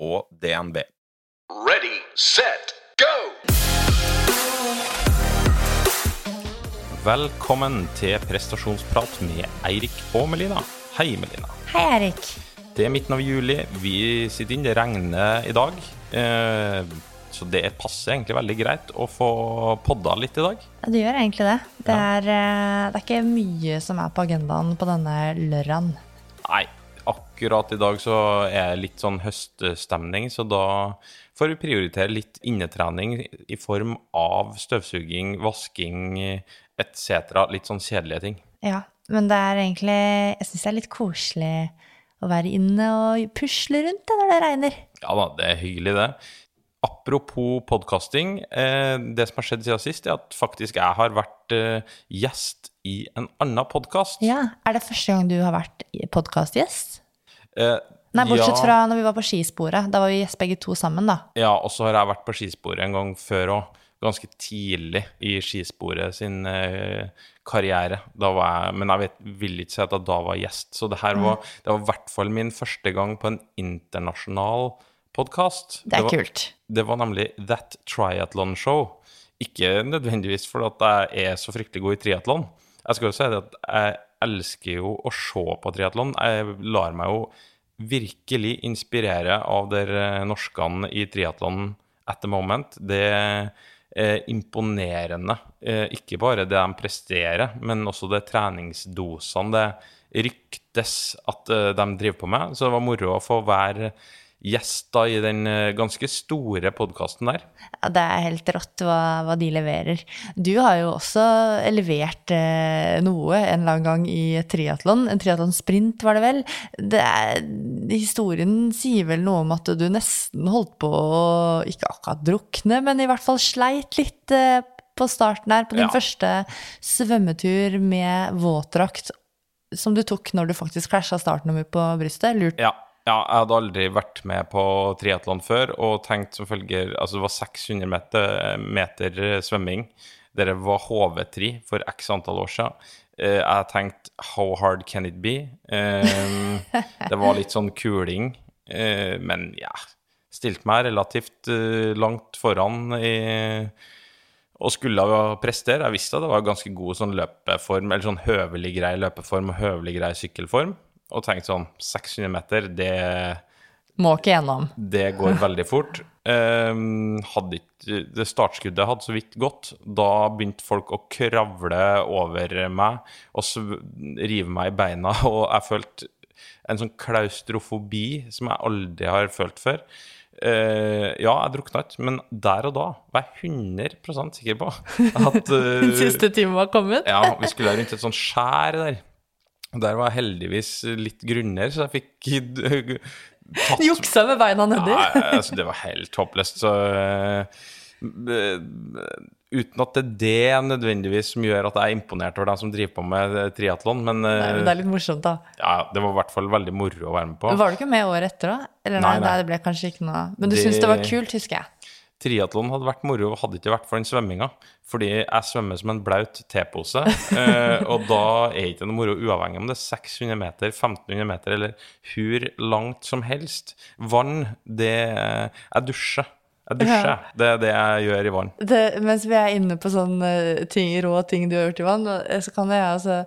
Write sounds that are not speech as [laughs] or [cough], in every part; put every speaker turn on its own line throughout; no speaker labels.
og DNB.
Ready, set, go!
Velkommen til prestasjonsprat med Eirik og Melina. Hei, Melina.
Hei, Erik.
Det er midten av juli. Vi sitter inne. Det regner i dag. Eh, så det passer egentlig veldig greit å få podda litt i dag.
Ja, det gjør egentlig det. Det er, ja. det er ikke mye som er på agendaen på denne lørdagen.
Nei, akkurat i dag så er det litt sånn høststemning, så da får vi prioritere litt innetrening i form av støvsuging, vasking etc. Litt sånn kjedelige ting.
Ja, men det er egentlig Jeg syns det er litt koselig å være inne og pusle rundt det når det regner.
Ja da, det er hyggelig, det. Apropos podkasting. Eh, det som har skjedd siden sist, er at faktisk jeg har vært eh, gjest i en annen podkast.
Ja, Er det første gang du har vært podkastgjest?
Eh,
Nei, bortsett
ja,
fra når vi var på skisporet. Da var vi gjest begge to sammen, da.
Ja, og så har jeg vært på skisporet en gang før òg. Ganske tidlig i skisporet sin eh, karriere. Da var jeg, men jeg vet, vil ikke si at jeg da var gjest. Så det her var, det var i hvert fall min første gang på en internasjonal podkast.
Det er
var,
kult.
Det var nemlig That Triathlon Show. Ikke nødvendigvis fordi jeg er så fryktelig god i triatlon. Jeg skal jo si det at jeg elsker jo å se på triatlon. Jeg lar meg jo virkelig inspirere av dere norskene i triatlon at the moment. Det er imponerende. Eh, Ikke bare det de presterer, men også det treningsdosene det ryktes at eh, de driver på med. Så det var moro å få være gjest da i den eh, ganske store podkasten der.
Ja, det er helt rått hva, hva de leverer. Du har jo også levert eh, noe en eller annen gang i triatlon. En triatlonsprint, var det vel. Det er, historien sier vel noe om at du nesten holdt på å ikke akkurat drukne, men i hvert fall sleit litt eh, på starten her, på din
Ja.
første svømmetur med våtdrakt som du tok når du faktisk krasja startnummer på brystet. Lurt.
Ja, ja, jeg hadde aldri vært med på triatlon før, og tenkt som følger Altså, det var 600 meter, meter svømming. Dere var HV3 for x antall år siden. Eh, Jeg tenkte how hard can it be? Eh, det var litt sånn kuling, eh, men ja Stilte meg relativt eh, langt foran i og skulle ha prestere. Jeg visste at det var ganske god sånn løpeform, eller sånn høvelig grei løpeform og høvelig grei sykkelform. Og tenkte sånn 600 meter, det,
Må ikke gjennom.
det går veldig fort. [laughs] Ehm, hadde ikke, det startskuddet hadde så vidt gått. Da begynte folk å kravle over meg og rive meg i beina, [laughs] og jeg følte en sånn klaustrofobi som jeg aldri har følt før. Uh, ja, jeg drukna ikke, men der og da var jeg 100% sikker på at [laughs] eh,
Siste timen var kommet.
ja, vi skulle rundt et sånt skjær der. Der var jeg heldigvis litt grunner, så jeg fikk eh, [laughs] tatt
Juksa med beina nedi.
Nei, altså, det var helt håpløst. Så eh, eh, Uten at det er det nødvendigvis som gjør at jeg er imponert over dem som driver på med triatlon, men, eh,
Nei, men det er litt morsomt, da.
ja, det var i hvert fall veldig moro å være med på.
Var du ikke med året etter, da? Eller Nei,
nei. nei,
det ble kanskje ikke noe Men du
Det-
syntes det var kult, husker jeg.
Triatlon hadde vært moro, hadde ikke vært for den svømminga. Fordi jeg svømmer som en blaut tepose, [laughs] eh, og da er ikke noe moro uavhengig om det er 600 meter, 1500 meter eller hvor langt som helst. Vann, det Jeg dusjer. Jeg dusjer.
Ja.
Det er det jeg gjør i vann.
Det, mens vi er inne på sånne ting, rå ting du har gjort i vann, så kan jeg altså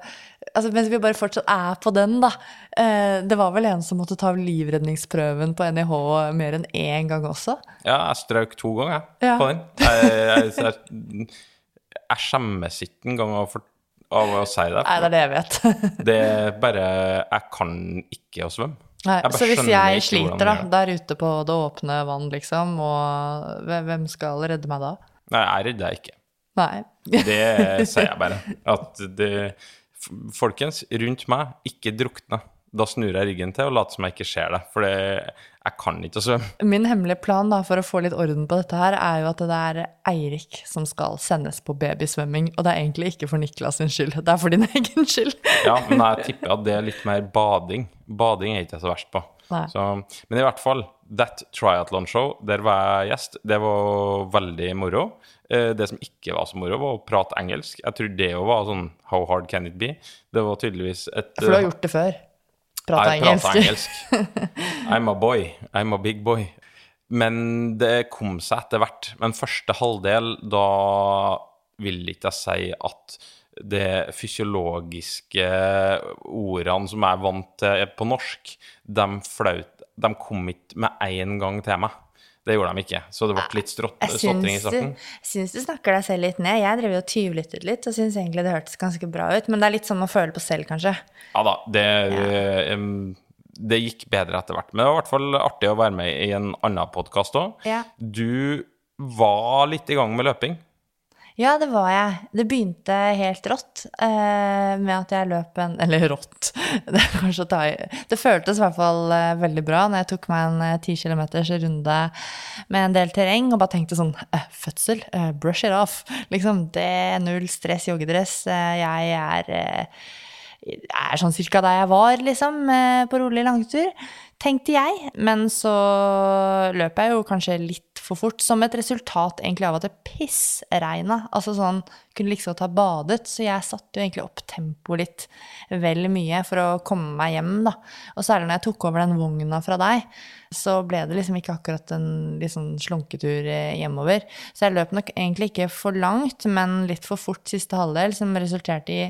Altså, mens vi bare fortsatt er på den, da. Eh, det var vel en som måtte ta livredningsprøven på NIH mer enn én gang også?
Ja, jeg strøk to ganger jeg,
Ja.
på den. Jeg, jeg, jeg, jeg skjemmes ikke engang av, av å si det.
Nei, det er det jeg vet. [laughs]
Det er bare Jeg kan ikke å svømme.
Nei, så hvis jeg sliter da, der ute på det åpne vann, liksom, og hvem- skal redde meg da?
Nei, jeg redder deg ikke.
Nei.
Det sier jeg bare. At det Folkens, rundt meg, ikke drukne. Da snur jeg ryggen til og later som jeg ikke ser det. For Jeg kan ikke å svømme.
Min hemmelige plan da, for å få litt orden på dette her, er jo at det er Eirik som skal sendes på babysvømming. Og det er egentlig ikke for Niklas sin skyld, det er for din [laughs] egen skyld.
Ja, men jeg tipper at det er litt mer bading. Bading er ikke jeg så verst på. Så, men i hvert fall, That Triathlon Show, der var jeg gjest. Det var veldig moro. Eh, Det som ikke var så moro, var å prate engelsk. Jeg tror det jo var sånn How hard can it be? Det var tydeligvis et
For du har gjort det før. Prata
jeg prater
engelsk.
engelsk. [laughs] I'm a boy. I'm a big boy. Men det kom seg etter hvert. Men første halvdel, da vil ikke jeg si at det fysiologiske ordene som jeg er vant til på norsk, de, flaut, de kom ikke med én gang til meg. Det gjorde de ikke. Så det ble litt stotring i starten.
Jeg syns du snakker deg selv litt ned. Jeg drev jo og tyvlyttet litt og syns egentlig det hørtes ganske bra ut. Men det er litt sånn å føle på selv, kanskje.
Ja da, det, ja. det gikk bedre etter hvert. Men det var i hvert fall artig å være med i en annen podkast òg.
Ja.
Du var litt i gang med løping.
Ja, det var jeg. Det begynte helt rått eh, med at jeg løp en [laughs] Eller rått. Det, er kanskje å ta i. det føltes i hvert fall eh, veldig bra når jeg tok meg en eh, 10 kilometers runde med en del terreng og bare tenkte sånn eh, Fødsel, eh, brush it off. Liksom, det er null stress, joggedress. Eh, jeg er eh, er sånn cirka der jeg var, liksom, eh, på rolig langtur, tenkte jeg. Men så løp jeg jo kanskje litt for fort, som et resultat egentlig av at det pissregna. Altså sånn, kunne liksom ha badet, så jeg satte jo egentlig opp tempoet litt vel mye for å komme meg hjem, da. Og særlig når jeg tok over den vogna fra deg, så ble det liksom ikke akkurat en sånn slunketur eh, hjemover. Så jeg løp nok egentlig ikke for langt, men litt for fort siste halvdel, som resulterte i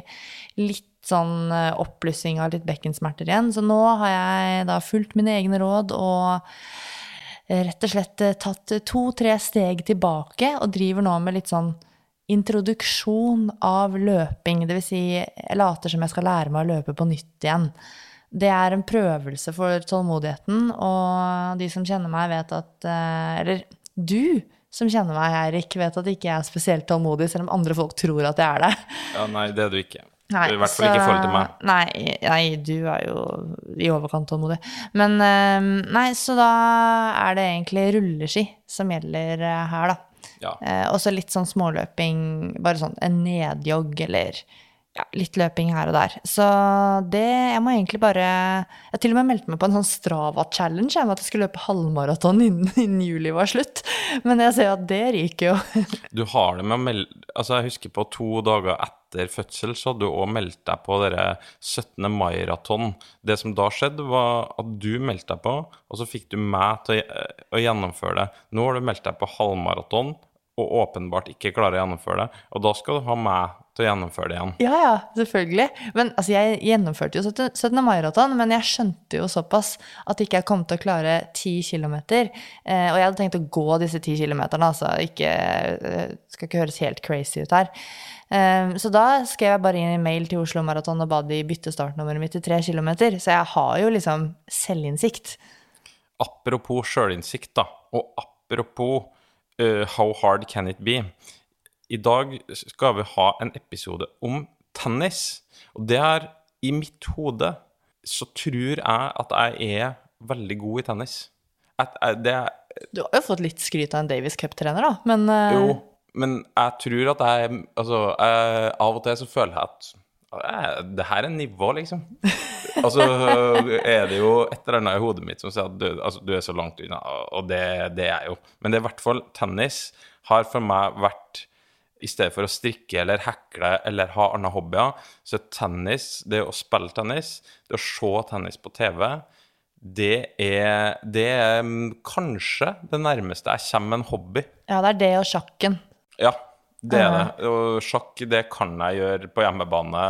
litt sånn eh, oppblussing av litt bekkensmerter igjen. Så nå har jeg da fulgt mine egne råd og rett og slett eh, tatt to-tre steg tilbake og driver nå med litt sånn introduksjon av løping. Vil si, jeg later som jeg skal lære meg å løpe på nytt igjen. Det er en prøvelse for tålmodigheten, og de som kjenner meg, vet at eh, Eller du som kjenner meg, Eirik, vet at ikke jeg er spesielt tålmodig, selv om andre folk tror at jeg er det.
Ja, nei, det er du ikke.
Nei,
I hvert fall ikke i forhold til meg.
Nei, nei, du er jo i overkant tålmodig. Men eh, nei, så da er det egentlig rulleski som gjelder eh, her, da.
Ja.
Eh, og så litt sånn småløping, bare sånn en nedjogg eller ja, litt løping her og der. Så det Jeg må egentlig bare Jeg til og med meldte meg på en sånn Strava-challenge jeg, med at jeg skulle løpe halvmaraton innen, innen juli var slutt. Men jeg ser at det ryker jo.
Du har det med å melde Altså, jeg husker på to dager etter fødsel, så hadde du òg meldt deg på dere 17. mai-raton. Det som da skjedde, var at du meldte deg på, og så fikk du meg til å gjennomføre det. Nå har du meldt deg på halvmaraton, og åpenbart ikke klarer å gjennomføre det. Og da skal du ha meg til å gjennomføre det igjen.
Ja, ja, selvfølgelig. Men altså, jeg gjennomførte jo 17. 17. mai-maraton, men jeg skjønte jo såpass at ikke jeg kom til å klare 10 km. Eh, og jeg hadde tenkt å gå disse 10 km, altså ikke eh, Skal ikke høres helt crazy ut her. Eh, så da skrev jeg bare inn en mail til Oslo Maraton og ba de bytte startnummeret mitt til 3 km. Så jeg har jo liksom selvinnsikt.
Apropos sjølinnsikt, da, og apropos eh, how hard can it be? I dag skal vi ha en episode om tennis. Og det er i mitt hode så tror jeg at jeg er veldig god i tennis. Jeg, det er
Du har jo fått litt skryt av en Davis Cup-trener, da, men uh...
Jo, men jeg tror at jeg Altså, jeg, av og til så føler jeg at eh, det her er nivå, liksom. [laughs] Altså er det jo et eller annet i hodet mitt som sier at du, altså, du er så langt unna, og det, det er jeg jo. Men det er i hvert fall tennis har for meg vært i stedet for å strikke eller hekle eller ha andre hobbyer, så tennis, det å spille tennis, det å se tennis på TV, det er, det er mm, kanskje det nærmeste jeg kommer en hobby.
ja, det er det og sjakken.
Ja, det er det. Og sjakk, det kan jeg gjøre på hjemmebane.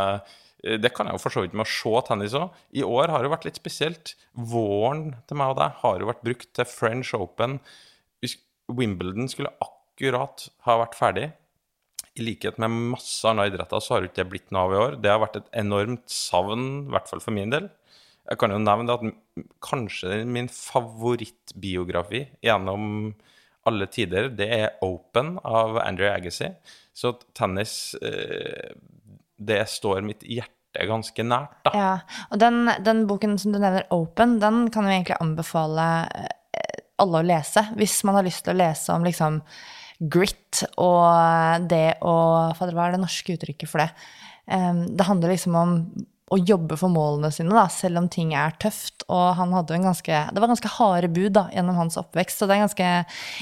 Eh, Det kan jeg jo for så vidt med å se tennis òg. I år har det vært litt spesielt. Våren til meg og deg har jo vært brukt til French Open. Wimbledon skulle akkurat ha vært ferdig. I likhet med masse andre idretter så har det ikke blitt noe av i år. Det har vært et enormt savn, i hvert fall for min del. Jeg kan jo nevne at kanskje min favorittbiografi gjennom alle tider, det er Open av Andrew Agassi. Så tennis, eh, det står mitt hjerte ganske nært, da.
Ja, og den, den boken som du nevner, Open, den kan jo egentlig anbefale eh, alle å lese. Hvis man har lyst til å lese om liksom grit og det å hva er det norske uttrykket for det? Um, det handler liksom om å jobbe for målene sine, da, selv om ting er tøft. Og han hadde en ganske, det var ganske harde bud da, gjennom hans oppvekst. Så det er en ganske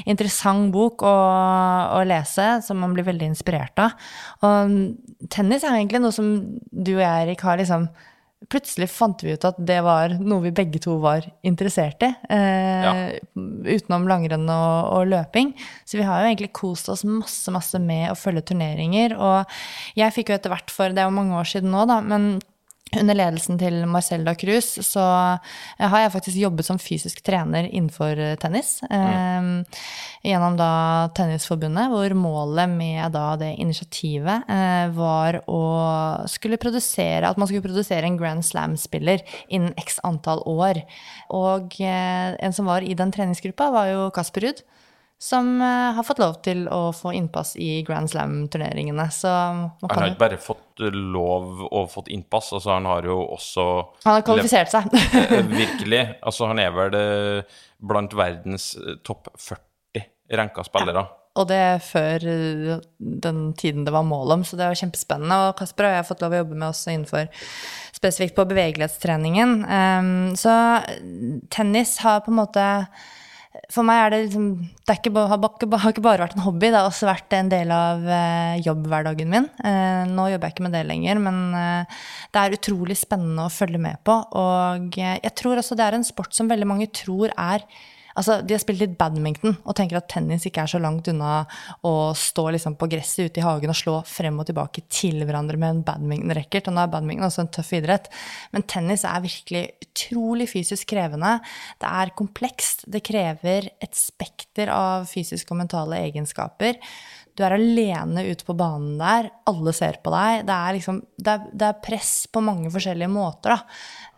interessant bok å, å lese, som man blir veldig inspirert av. Og tennis er egentlig noe som du og jeg, Erik, har liksom Plutselig fant vi ut at det var noe vi begge to var interessert i. Eh,
Ja.
Utenom langrenn og, og løping. Så vi har jo egentlig kost oss masse, masse med å følge turneringer. Og jeg fikk jo etter hvert for Det er jo mange år siden nå, da. men under ledelsen til Marcella Cruz så har jeg faktisk jobbet som fysisk trener innenfor tennis. tennis. Eh, gjennom da Tennisforbundet, hvor målet med da det initiativet eh, var å skulle produsere At man skulle produsere en Grand Slam-spiller innen x antall år. Og eh, en som var i den treningsgruppa, var jo Kasper Ruud. Som eh, har fått lov til å få innpass i Grand Slam-turneringene. Så man
Han har ikke bare fått lov og fått innpass, altså han har jo også
Han har kvalifisert seg. [laughs]
Eh, Virkelig. Altså, han er vel eh, blant verdens topp 40 ranka spillere.
Og det før eh, den tiden det var mål om, så det var kjempespennende. Og Kasper og jeg har fått lov å jobbe med også innenfor spesifikt på bevegelighetstreningen. Um, så tennis har på en måte For meg er det liksom Det ikke, har, ikke bare vært en hobby, det har også vært en del av eh, jobbhverdagen min. Eh, nå jobber jeg ikke med det lenger, men eh, det er utrolig spennende å følge med på. Og jeg tror også det er en sport som veldig mange tror er Altså, De har spilt litt badminton og tenker at tennis ikke er så langt unna å stå liksom på gresset ute i hagen og slå frem og tilbake til hverandre med en badmintonracket. Og nå er badminton også en tøff idrett. Men tennis er virkelig utrolig fysisk krevende. Det er komplekst. Det krever et spekter av fysiske og mentale egenskaper. Du er alene ute på banen der, alle ser på deg. Det er, liksom, det er, det er press på mange forskjellige måter da,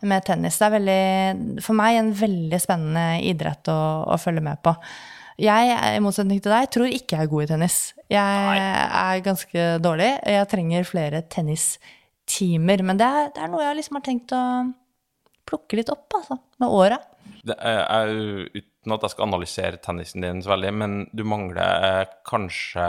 med tennis. Det er veldig, for meg en veldig spennende idrett å, å følge med på. Jeg, i motsetning til deg, tror ikke jeg er god i tennis. Jeg er ganske dårlig. Jeg trenger flere tennistimer. Men det er, det er noe jeg liksom har tenkt å plukke litt opp, altså, med åra.
Det er, uten at jeg skal analysere tennisen din så veldig, men du mangler eh, kanskje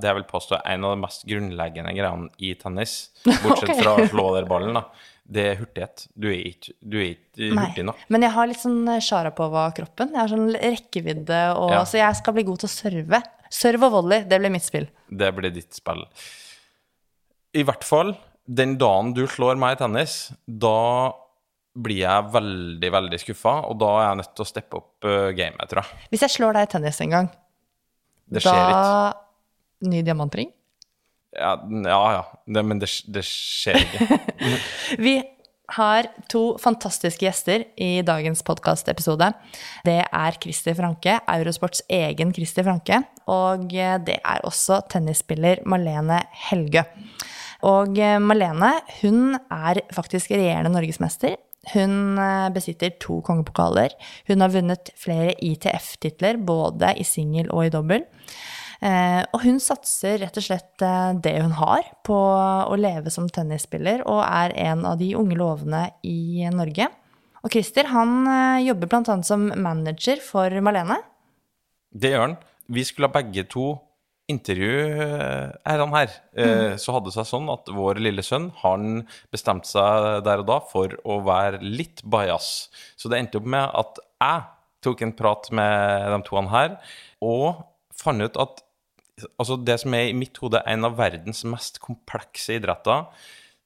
Det jeg vil påstå er en av de mest grunnleggende greiene i tennis, [laughs] bortsett
okay.
fra å slå der ballen, da. Det er hurtighet. Du er ikke, du er ikke hurtig nok.
Men jeg har litt sånn Sharapova-kroppen. Jeg har sånn rekkevidde, og,
Ja.
så jeg skal bli god til å serve. Serve og volley, det blir mitt spill.
Det blir ditt spill. I hvert fall den dagen du slår meg i tennis, da blir jeg veldig, veldig skuffa, og da er jeg nødt til å steppe opp uh, gamet, tror jeg.
Hvis jeg slår deg i tennis en gang,
Det skjer ikke.
da Ny diamantring?
Ja, ja. ja. Det, men det, det skjer ikke. [laughs]
Vi har to fantastiske gjester i dagens podkastepisode. Det er Christer Franke, Eurosports egen Christer Franke. Og det er også tennisspiller Malene Helgø. Og Malene hun er faktisk regjerende norgesmester. Hun eh, besitter to kongepokaler. Hun har vunnet flere ITF-titler, både i singel og i dobbel. Eh, og hun satser rett og slett eh, det hun har på å leve som tennisspiller, og er en av de unge lovene i Norge. Og Christer han jobber bl.a. som manager for Malene.
Det gjør han. Vi skulle ha begge to intervju eh, er han her. Eh, Så hadde det seg sånn at vår lille sønn han bestemte seg der og da for å være litt bajas. Så det endte opp med at jeg tok en prat med de to han her, og fant ut at altså det som er i mitt hode en av verdens mest komplekse idretter,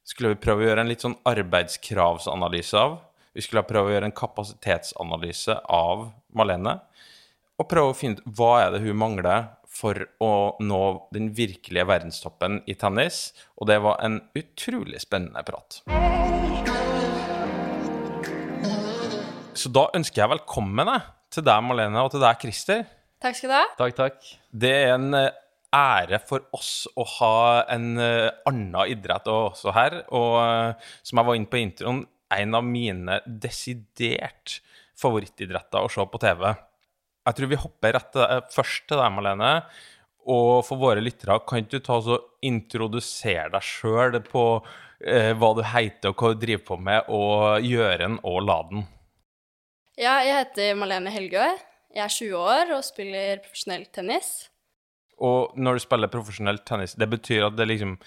skulle vi prøve å gjøre en litt sånn arbeidskravsanalyse av. Vi skulle prøve å gjøre en kapasitetsanalyse av Malene og prøve å finne ut hva er det hun mangler for å nå den virkelige verdenstoppen i tennis. Og det var en utrolig spennende prat. Så da ønsker jeg velkommen til deg, Malene, og til deg, Christer.
Takk skal du ha.
Takk, takk.
Det er en eh, ære for oss å ha en eh, annen idrett også her. Og eh, som jeg var inne på introen, en av mine desidert favorittidretter å se på TV. Jeg tror vi hopper rett til først til deg, Malene. Og for våre lyttere, kan du ta og introdusere deg sjøl på eh, hva du heter og hva du driver på med, og gjøren og laden?
Ja, jeg heter Malene Helgø. Jeg er 20 år og spiller profesjonell tennis.
Og når du spiller profesjonell tennis, det betyr at det liksom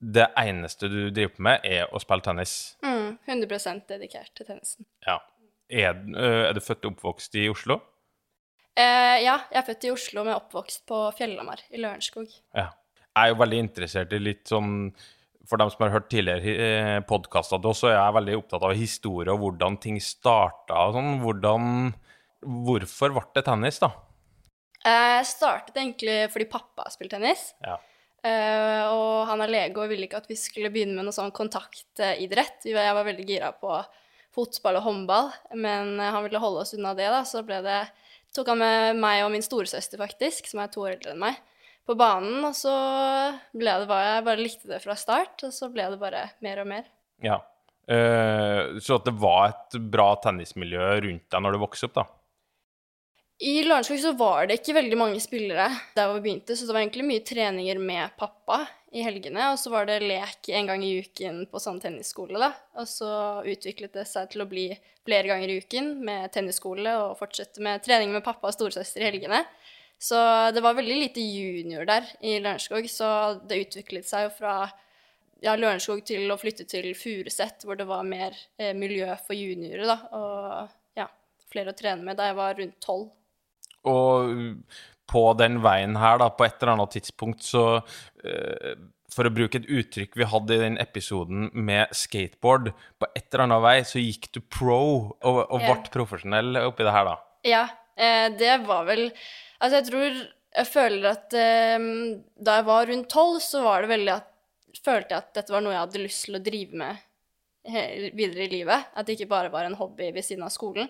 Det eneste du driver på med, er å spille tennis.
Mm, 100% dedikert til tennisen.
Ja. Er, øh, er du født og oppvokst i Oslo?
Eh, ja, jeg er født i Oslo, men oppvokst på Fjellhamar i Lørenskog.
Ja. Jeg er jo veldig interessert i litt sånn For dem som har hørt tidligere eh, podkaster til oss, så er jeg veldig opptatt av historie og hvordan ting starta og sånn. Hvordan Hvorfor ble det tennis, da?
Eh, Jeg startet egentlig fordi pappa spilte tennis.
Ja.
Uh, og han er lege og ville ikke at vi skulle begynne med noe sånn kontaktidrett. Jeg var veldig gira på fotball og håndball, men han ville holde oss unna det, da. Så ble det, tok han med meg og min storesøster, faktisk, som er to år eldre enn meg, på banen. Og så ble det bare Jeg bare likte det fra start, og så ble det bare mer og mer.
ja. Uh, så det var et bra tennismiljø rundt deg når du vokste opp, da?
I Lørenskog så var det ikke veldig mange spillere der vi begynte, så det var egentlig mye treninger med pappa i helgene, og så var det lek en gang i uken på sånn tennisskole, da. Og så utviklet det seg til å bli flere ganger i uken med tennisskole og fortsette med trening med pappa og storesøster i helgene. Så det var veldig lite junior der i Lørenskog, så det utviklet seg jo fra ja, Lørenskog til å flytte til Furuset, hvor det var mer eh, miljø for juniorer, da, og ja, flere å trene med da jeg var rundt tolv.
Og på den veien her, da, på et eller annet tidspunkt, så eh, For å bruke et uttrykk vi hadde i den episoden med skateboard, på et eller annet vei så gikk du pro og, og ble profesjonell oppi det her, da.
Ja, eh, det var vel Altså, jeg tror Jeg føler at eh, da jeg var rundt tolv, så var det veldig at Følte jeg at dette var noe jeg hadde lyst til å drive med videre i livet. At det ikke bare var en hobby ved siden av skolen.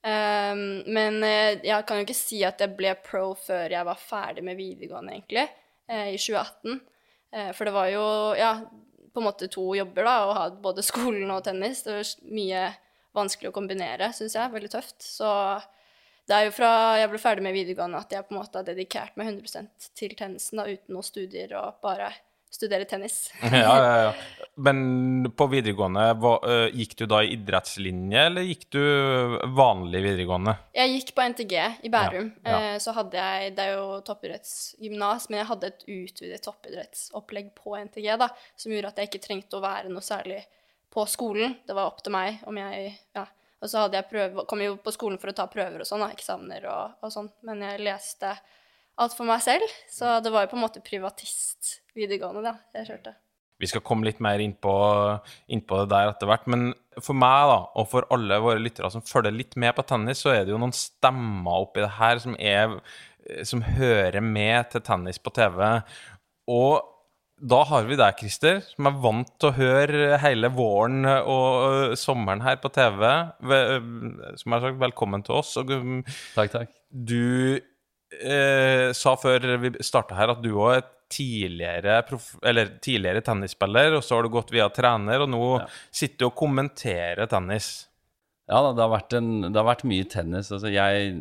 Um, men eh, jeg kan jo ikke si at jeg ble pro før jeg var ferdig med videregående, egentlig, eh, i 2018. Eh, for det var jo, ja, på en måte to jobber, da, å ha både skolen og tennis. Det var mye vanskelig å kombinere, syns jeg. Veldig tøft. Så det er jo fra jeg ble ferdig med videregående at jeg på en måte har dedikert meg 100 til tennisen, da, uten noen studier og bare studere tennis. [laughs]
ja, ja, ja. Men på videregående, hva, eh, gikk du da i idrettslinje, eller gikk du vanlig videregående?
Jeg gikk på NTG i Bærum.
Ja, ja.
eh, Så hadde jeg Det er jo toppidrettsgymnas, men jeg hadde et utvidet toppidrettsopplegg på NTG, da, som gjorde at jeg ikke trengte å være noe særlig på skolen. Det var opp til meg om jeg Ja. Og så hadde jeg prøve, kom jeg jo på skolen for å ta prøver og sånn, da, eksamener og, og sånn, men jeg leste alt for meg selv, så det var jo på en måte privatist videregående, da, jeg kjørte.
Vi skal komme litt mer inn på, inn på det der etter hvert. Men for meg, da, og for alle våre lyttere som følger litt med på tennis, så er det jo noen stemmer oppi det her som, er, som hører med til tennis på TV. Og da har vi deg, Christer, som er vant til å høre hele våren og sommeren her på TV. Som jeg har sagt, velkommen til oss. Og
Takk, takk.
du eh, sa før vi starta her at du òg er tidligere, tidligere tennisspiller, og så har du gått via trener, og nå
Ja.
sitter du og kommenterer tennis.
Ja, da, det, har vært en, det har vært mye tennis. Altså, jeg,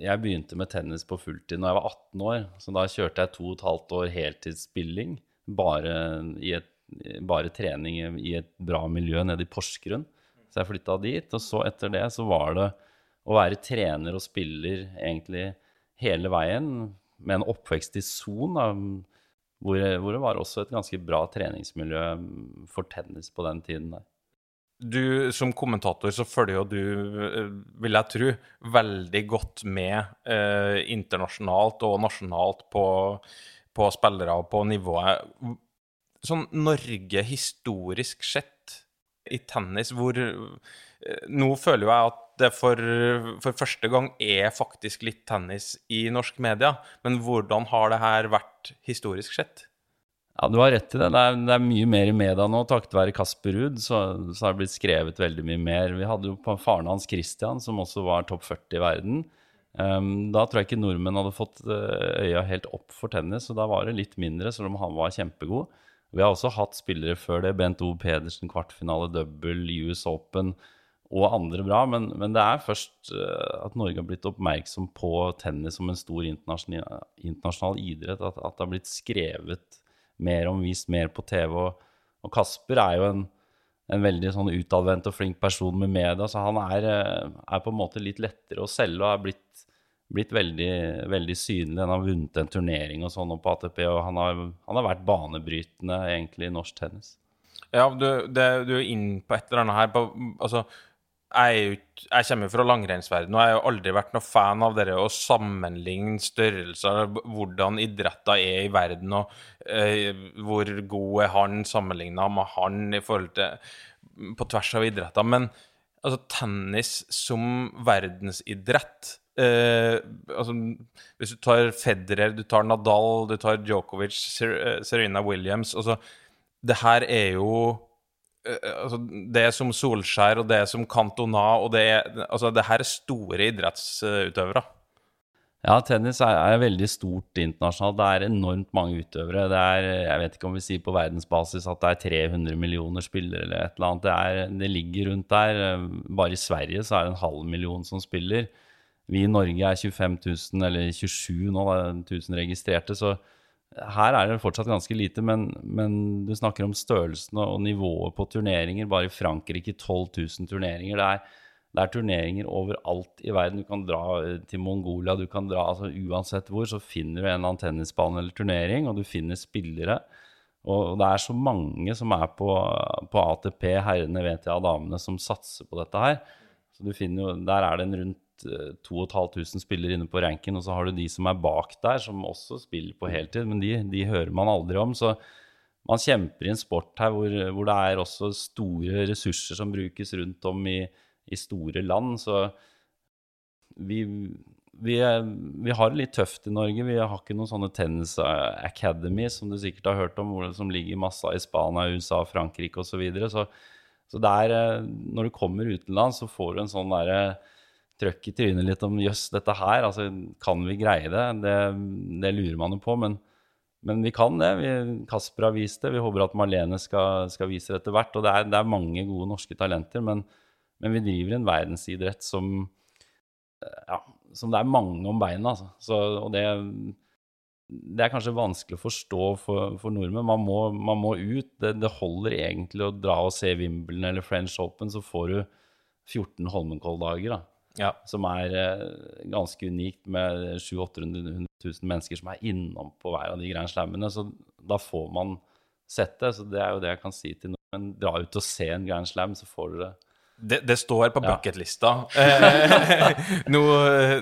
jeg begynte med tennis på fulltid da jeg var 18 år. Så da kjørte jeg to og et halvt år heltidsspilling. Bare, i et, bare trening i- i et bra miljø nede i Porsgrunn. Så jeg flytta dit. Og så etter det så var det å være trener og spiller egentlig hele veien, med en oppvekst i Son, hvor, hvor det var også et ganske bra treningsmiljø for tennis på den tiden der.
Du som kommentator så følger jo du, eh, vil jeg tro, veldig godt med eh, internasjonalt og nasjonalt på, på spillere og på nivået. Sånn Norge historisk sett i tennis, hvor eh, Nå føler jo jeg at det for, for første gang er faktisk litt tennis i norsk media, men hvordan har det her vært historisk sett?
Ja, du har rett i det. Det er, det er mye mer i media nå. Takket være Kasper Ruud så, så har det blitt skrevet veldig mye mer. Vi hadde jo faren hans Christian, som også var topp 40 i verden. Um, da tror jeg ikke nordmenn hadde fått eh, øya helt opp for tennis, og da var det litt mindre, selv om han var kjempegod. Vi har også hatt spillere før det. Bent O. Pedersen, kvartfinale double, US Open og andre bra. Men, men det er først eh, at Norge har blitt oppmerksom på tennis som en stor internasjonal, internasjonal idrett, at, at det har blitt skrevet mer om, vist mer på TV. Og, og Kasper er jo en, en veldig sånn utadvendt og flink person med media, så han er, eh, er på en måte litt lettere å selge og er blitt blitt veldig, veldig synlig. Han har vunnet en turnering og sånn på ATP, og han har, han har vært banebrytende egentlig i norsk tennis.
Ja, du, det, du er inne på et eller annet her. På, altså, jeg, jeg kommer jo fra langrennsverdenen, og jeg har aldri vært noe fan av det å sammenligne størrelser, hvordan idretter er i verden, og eh, hvor god er han sammenligna med han i forhold til På tvers av idretter. Men altså, tennis som verdensidrett eh, altså, Hvis du tar Federer, du tar Nadal, du tar Djokovic, eh, Serena Williams altså, Det her er jo altså, Det som Solskjær, og det som Cantona, og det Altså, det her er store idrettsutøvere.
Ja, tennis er, er veldig stort internasjonalt. Det er enormt mange utøvere. Det er, jeg vet ikke om vi sier på verdensbasis at det er 300 millioner spillere eller et eller annet. Det, er, det ligger rundt der. Bare i Sverige så er det en halv million som spiller. Vi i Norge er 25 000, eller 27 nå, 1000 registrerte. Så her er det fortsatt ganske lite. Men, men du snakker om størrelsen og nivået på turneringer. Bare i Frankrike 12 000 turneringer. Det er, det er turneringer overalt i verden. Du kan dra eh, til Mongolia, du kan dra altså Uansett hvor, så finner du en eller annen tennisbane eller turnering, og du finner spillere. Og det er så mange som er på, på ATP, herrene og damene, som satser på dette her. Så du finner jo, Der er det en rundt 2500 spillere inne på ranken, og så har du de som er bak der, som også spiller på heltid, men de, de hører man aldri om. Så man kjemper i en sport her hvor, hvor det er også store ressurser som brukes rundt om i, i store land. Så vi, vi, vi har det litt tøft i Norge. Vi har ikke noen sånne tennis academy som du sikkert har hørt om, som ligger masse i Spania, USA, Frankrike osv. Så, videre. så Så det er, eh, når du kommer utenlands, så får du en sånn derre trøkk i trynet litt om jøss, dette her, altså kan vi greie det? Det, det lurer man jo på, men, men vi kan det. Vi, Kasper har vist det. Vi håper at Marlene skal, skal vise det etter hvert. Og det er, det er mange gode norske talenter, men, men vi driver en verdensidrett som ja, som det er mange om beina. Altså. Så, og det, det er kanskje vanskelig å forstå for, for nordmenn. Man må, man må ut. Det, det holder egentlig å dra og se Wimbledon eller French Open, så får du 14 Holmenkolldager.
Ja.
som er eh, ganske unikt med 700 000 mennesker som er innom på hver av de Grand Slammene. Så da får man sett det. Så det er jo det jeg kan si til noen. Dra ut og se en Grand Slam, så får du det.
Det, står på bucketlista. Ja. [laughs] nå,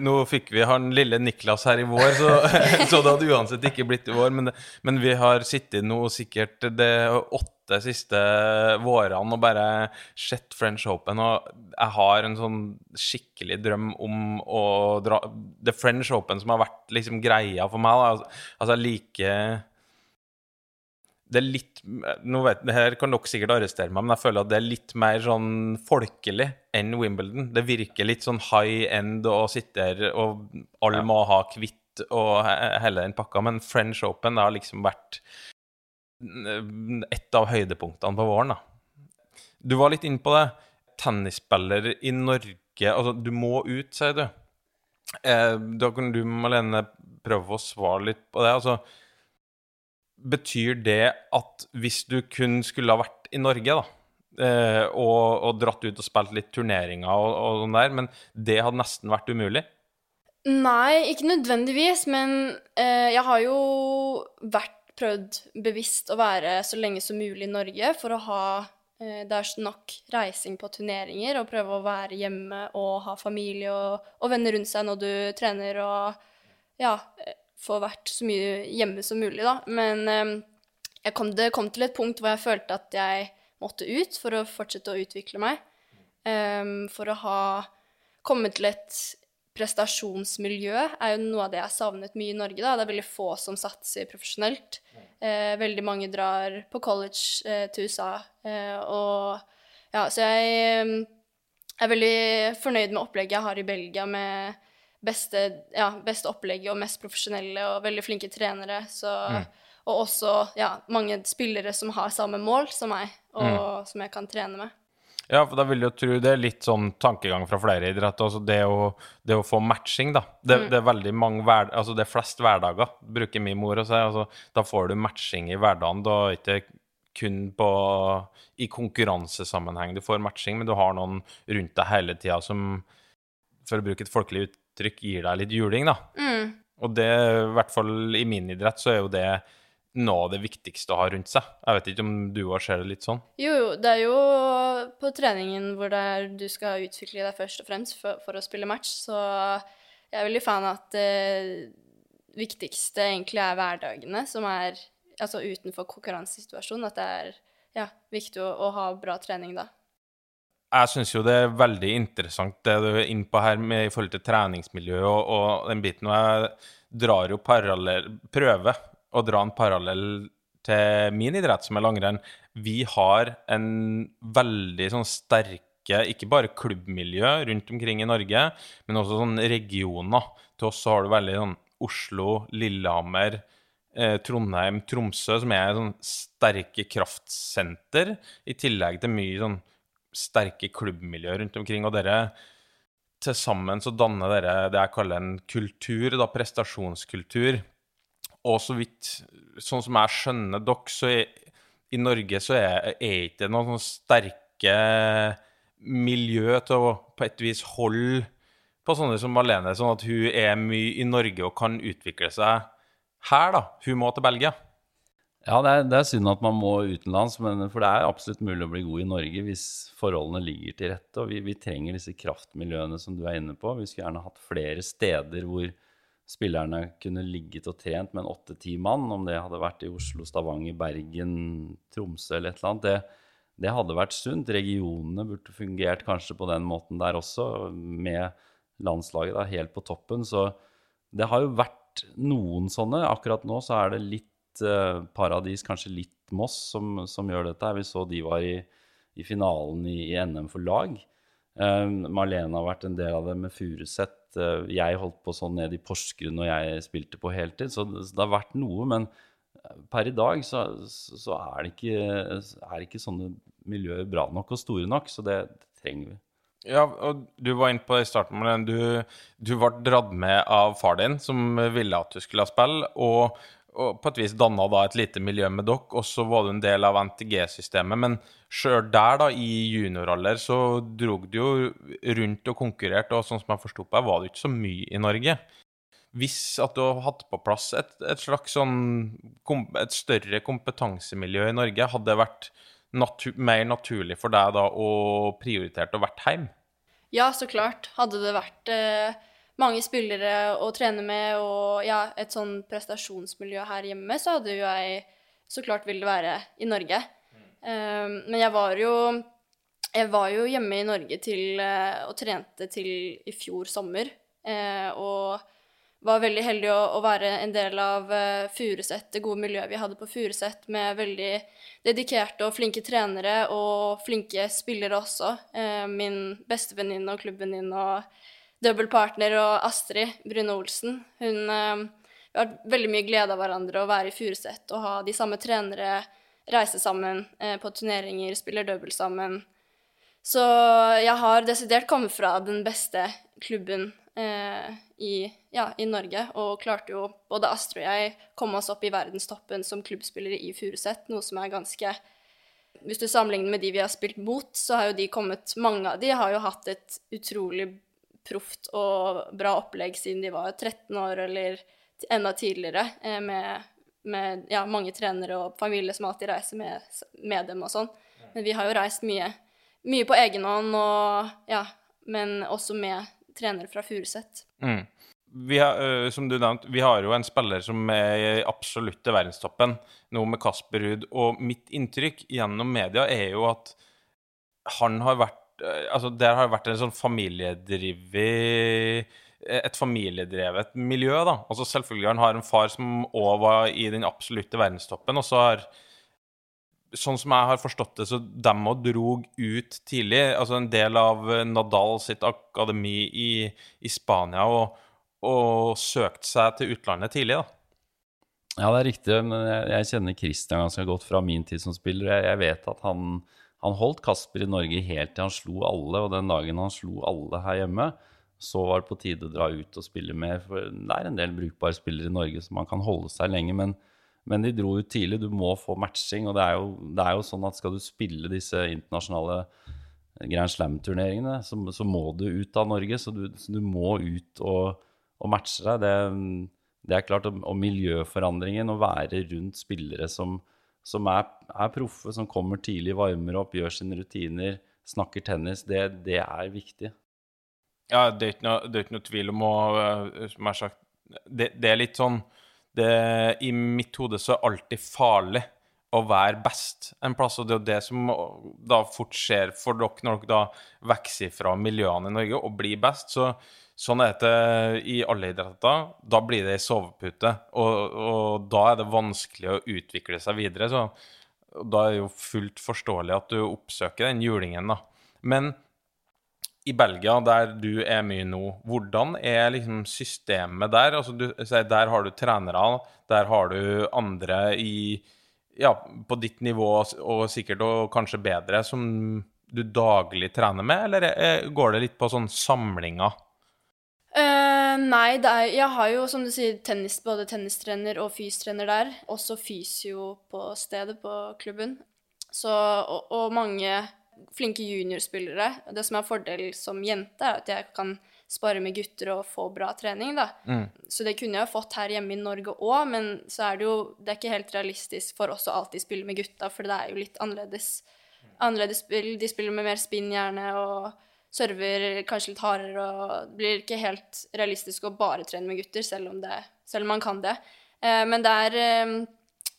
nå fikk vi han lille Niklas her i vår, så, [laughs] så det hadde uansett ikke blitt i vår. Men, men vi har sittet nå sikkert det åtte siste vårene og bare sett French Open. Og jeg har en sånn skikkelig drøm om å dra Det French Open som har vært liksom greia for meg. Da. Altså, jeg liker det er litt nå vet, det Her kan dere sikkert arrestere meg, men jeg føler at det er litt mer sånn folkelig enn Wimbledon. Det virker litt sånn high end å sitte her, og alle må ha kvitt og hele den pakka. Men French Open har liksom vært et av høydepunktene på våren. da. Du var litt inne på det. Tennisspiller i Norge Altså, du må ut, sier du. Eh, da kan du, Malene, prøve å svare litt på det. Altså, betyr det at hvis du kun skulle ha vært i Norge, da, eh, og, og dratt ut og spilt litt turneringer og, og sånn der, men det hadde nesten vært umulig?
Nei, ikke nødvendigvis, men eh, jeg har jo vært prøvd bevisst å være så lenge som mulig i Norge for å ha eh, Det er nok reising på turneringer og prøve å være hjemme og ha familie og, og venner rundt seg når du trener og ja, eh, få vært så mye hjemme som mulig, da. Men eh, kom, det kom til et punkt hvor jeg følte at jeg måtte ut for å fortsette å utvikle meg. Um, for å ha kommet til et prestasjonsmiljø er jo noe av det jeg har savnet mye i Norge. da. Det er veldig få som satser profesjonelt. Eh, veldig mange drar på college eh, til USA. Eh, og ja, så jeg eh, er veldig fornøyd med opplegget jeg har i Belgia, med beste, ja, beste opplegget og mest profesjonelle og veldig flinke trenere. Så, Og også ja, mange spillere som har samme mål som meg, og som jeg kan trene med.
Ja, for da vil jeg tro det er litt sånn tankegang fra flere idretter. Altså det, å, det å få matching, da. Det, det er veldig mange hver, altså det er flest hverdager, bruker min mor å si. Altså, da får du matching i hverdagen. Da er det ikke kun på, i konkurransesammenheng du får matching, men du har noen rundt deg hele tida som, for å bruke et folkelig uttrykk, gir deg litt juling, da.
Mm.
Og det, i hvert fall i min idrett, så er jo det noe av det viktigste å ha rundt seg. Jeg vet ikke om du òg ser det litt sånn?
Jo, jo, det er jo på treningen hvor det du skal utvikle deg først og fremst for, for å spille match, så jeg er veldig fan av at det viktigste egentlig er hverdagene, som er altså utenfor konkurransesituasjonen, at det er ja, viktig å, å ha bra trening da.
Jeg syns jo det er veldig interessant det du er inne på her med i forhold til treningsmiljø og, og den biten. Og jeg drar jo parallell Prøver å dra en parallell til min idrett, som er langrenn. Vi har en veldig sånn sterke ikke bare klubbmiljø rundt omkring i Norge, men også sånn regioner. Til oss så har du veldig sånn Oslo, Lillehammer, eh, Trondheim, Tromsø, som er sånn sterke kraftsenter, i tillegg til mye sånn sterke klubbmiljø rundt omkring. Og dere til sammen så danner dere det jeg kaller en kultur, da, prestasjonskultur. Og så vidt Sånn som jeg skjønner dere, så er, i Norge så er, er ikke noen sånne sterke miljø til å på et vis holde på sånne som Malene, sånn at hun er mye i Norge og kan utvikle seg her, da. Hun må til Belgia.
Ja, det er, det er synd at man må utenlands, men, for det er absolutt mulig å bli god i Norge hvis forholdene ligger til rette. Og vi, vi trenger disse kraftmiljøene som du er inne på. Vi skulle gjerne hatt flere steder hvor spillerne kunne ligget og trent med en åtte-ti mann, om det hadde vært i Oslo, Stavanger, Bergen, Tromsø eller et eller annet. Det, det hadde vært sunt. Regionene burde fungert kanskje på den måten der også, med landslaget da, helt på toppen. Så det har jo vært noen sånne. Akkurat nå så er det litt eh, paradis, kanskje litt Moss, som, som gjør dette. Vi så de var i, i finalen i, i, NM for lag. Eh, Marlene har vært en del av det med Furuset. Eh, jeg holdt på sånn nede i Porsgrunn når jeg spilte på heltid, så det, har vært noe. Men per i dag så, så er, det ikke, er ikke sånne miljøer bra nok og store nok, så det, det trenger vi.
Ja, og du var inne på det i starten, men du, du ble dratt med av far din, som ville at du skulle ha spill, og, og på et vis danna da et lite miljø med dere, og så var du en del av NTG-systemet. Men sjøl der, da, i junioralder, så drog du jo rundt og konkurrerte, og sånn som jeg forsto på deg, var det ikke så mye i Norge. Hvis at du hadde hatt på plass et, et slags sånn et større kompetansemiljø i Norge, hadde det vært natu mer naturlig for deg da å prioritere å være hjemme?
Ja, så klart. Hadde det vært eh, mange spillere å trene med og ja, et sånn prestasjonsmiljø her hjemme, så hadde jo jeg så klart ville være i Norge. Um, men jeg var jo jeg var jo hjemme i Norge til, uh, og trente til i fjor sommer. Eh, og var veldig heldig å, å, være en del av uh, Furuset, det gode miljøet vi hadde på Furuset, med veldig dedikerte og flinke trenere og flinke spillere også. Eh, min bestevenninne og klubbvenninne og dobbeltpartner og Astrid Brune Olsen. Hun uh, Vi har veldig mye glede av hverandre å være i Furuset og ha de samme trenere, reise sammen på turneringer, spiller double sammen. Så jeg har desidert kommet fra den beste klubben i, ja, i Norge, og klarte jo både Astrid og jeg komme oss opp i verdenstoppen som klubbspillere i Furuset, noe som er ganske Hvis du sammenligner med de vi har spilt mot, så har jo de kommet Mange av de har jo hatt et utrolig proft og bra opplegg siden de var 13 år eller enda tidligere, eh, med, med ja, mange trenere og familie som alltid reiser med, med dem og sånn. Men vi har jo reist mye, mye på egen hånd, og, ja, men også med trenere fra Furuset.
Mm. Vi har, som du nevnte, vi har jo en spiller som er i absolutte verdenstoppen, nå med Kasper Ruud. Og mitt inntrykk gjennom media er jo at han har vært Altså, der har vært en sånn familiedrevet et familiedrevet miljø, da. Altså selvfølgelig Han har en far som òg var i den absolutte verdenstoppen, og så har sånn som jeg har forstått det, så de òg drog ut tidlig. Altså en del av Nadal sitt akademi i, i Spania og, og søkte seg til utlandet tidlig, da.
Ja, det er riktig. Men jeg, jeg kjenner Christian ganske godt fra min tid som spiller. Jeg, jeg vet at han, han, holdt Kasper i Norge helt til han slo alle. Og den dagen han slo alle her hjemme, så var det på tide å dra ut og spille mer. For det er en del brukbare spillere i Norge som man kan holde seg lenge. men men de dro ut tidlig. Du må få matching. Og det er jo, det er jo sånn at skal du spille disse internasjonale Grand Slam-turneringene, så, så, må du ut av Norge. Så du, så du må ut og, og matche deg. Det, det, er klart. Og, og miljøforandringen, å være rundt spillere som, som er, er, proffe, som kommer tidlig, varmer opp, gjør sine rutiner, snakker tennis, det, det er viktig.
Ja, det er ikke noe, er ikke noe tvil om å Som jeg har sagt, det, det er litt sånn det, I mitt hode så er det alltid farlig å være best en plass. Og det er jo det som da fort skjer for dere når dere da vokser fra miljøene i Norge og blir best. Så, sånn er det i alle idretter. Da blir det ei sovepute, og, og, da er det vanskelig å utvikle seg videre. Så da er det jo fullt forståelig at du oppsøker den julingen, da. Men i Belgia, der du er mye nå, hvordan er liksom systemet der? Altså, du, der har du trenere, der har du andre i ja, på ditt nivå og sikkert og kanskje bedre, som du daglig trener med, eller går det litt på sånn samlinger?
Uh, nei, er, jeg har jo som du sier tennis, både tennistrener og fystrener der. Også fysio på stedet, på klubben. Så, og, og mange flinke juniorspillere. Det som er fordel som jente, er at jeg kan spare med gutter og få bra trening, da. Mm. Så det kunne jeg fått her hjemme i Norge òg, men så er det jo Det er ikke helt realistisk for oss å alltid spille med gutta, for det er jo litt annerledes, annerledes spill. De spiller med mer spinn, gjerne, og server kanskje litt hardere, og det blir ikke helt realistisk å bare trene med gutter, selv om, det, selv om man kan det. Eh, men det er eh,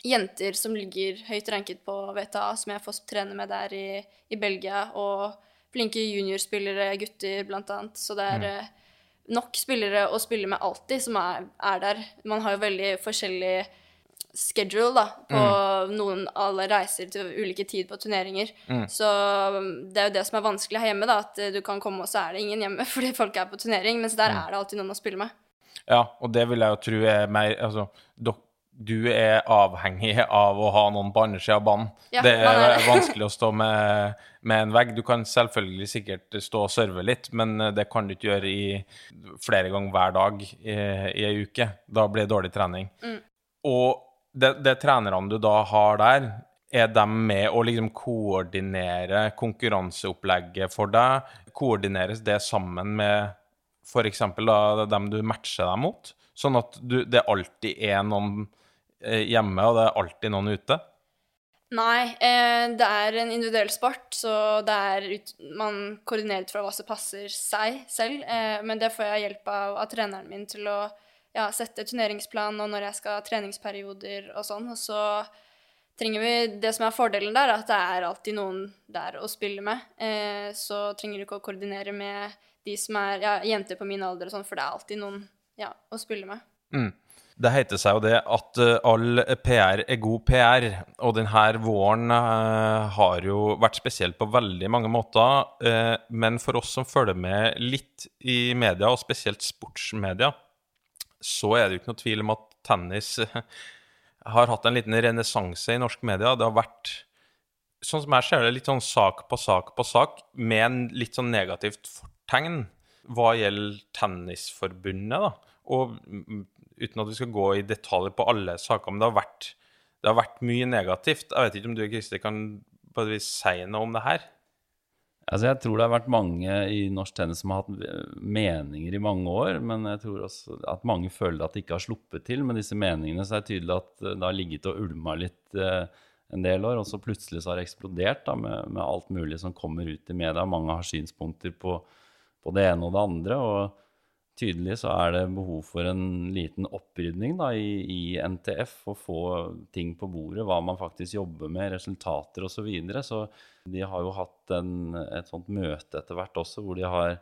jenter som ligger høyt ranket på VTA, som jeg får trene med der i, i Belgia, og flinke juniorspillere, gutter annet. Så det er mm. Eh, nok spillere å spille med alltid som er, er, der. Man har jo veldig forskjellig schedule da, på mm. noen alle reiser til ulike tid på turneringer. Mm. Så um, det er jo det som er vanskelig her hjemme, da, at du kan komme, og så er det ingen hjemme [laughs] fordi folk er på turnering, mens der mm. er det alltid noen å spille med.
Ja, og det vil jeg jo tro er mer Altså, du er avhengig av å ha noen på andre sida av banen. Ja, det er, er [laughs] vanskelig [laughs] å stå med, med, en vegg. Du kan selvfølgelig sikkert stå og serve litt, men eh, det kan du ikke gjøre i flere ganger hver dag i, i ei uke. Da blir det dårlig trening. Mm. Og det, det trenerne du da har der, er de med å liksom koordinere konkurranseopplegget for deg? Koordineres det sammen med f.eks. dem du matcher deg mot? Sånn at du, det alltid er noen Eh, hjemme, og det er alltid noen ute?
Nei, eh, det er en individuell sport, så det er ut, man koordinerer ut fra hva som passer seg selv. Eh, men det får jeg hjelp av, av treneren min til å ja, sette turneringsplan og når jeg skal ha treningsperioder og sånn. Og så trenger vi Det som er fordelen der, er at det er alltid noen der å spille med. Eh, så trenger du ikke å koordinere med de som er ja, jenter på min alder og sånn, for det er alltid noen ja, å spille med.
Mm. Det heter seg jo det at uh, all PR er god PR, og denne våren uh, har jo vært spesiell på veldig mange måter. Uh, men for oss som følger med litt i media, og spesielt sportsmedia, så er det jo ikke noe tvil om at tennis [laughs] har hatt en liten renessanse i norsk media. Det har vært, sånn som jeg ser det, litt sånn sak på sak på sak, med en litt sånn negativt fortegn hva gjelder Tennisforbundet. da. Og uten at vi skal gå i detalj på alle saker, men det har vært, det har vært mye negativt. Jeg vet ikke om du Kristi, kan på et vis si noe om det her?
Altså, jeg tror det har vært mange i norsk tennis som har hatt meninger i mange år. Men jeg tror også at mange føler at de ikke har sluppet til med disse meningene. Så det er tydelig at det har ligget og ulma litt eh, en del år. Og så plutselig så har det eksplodert da, med, med, alt mulig som kommer ut i media. Mange har synspunkter på, på det ene og det andre. og tydelig så er det behov for en liten opprydning da, i, i, NTF. Å få ting på bordet, hva man faktisk jobber med, resultater osv. Så, videre. så de har jo hatt en, et sånt møte etter hvert også, hvor de har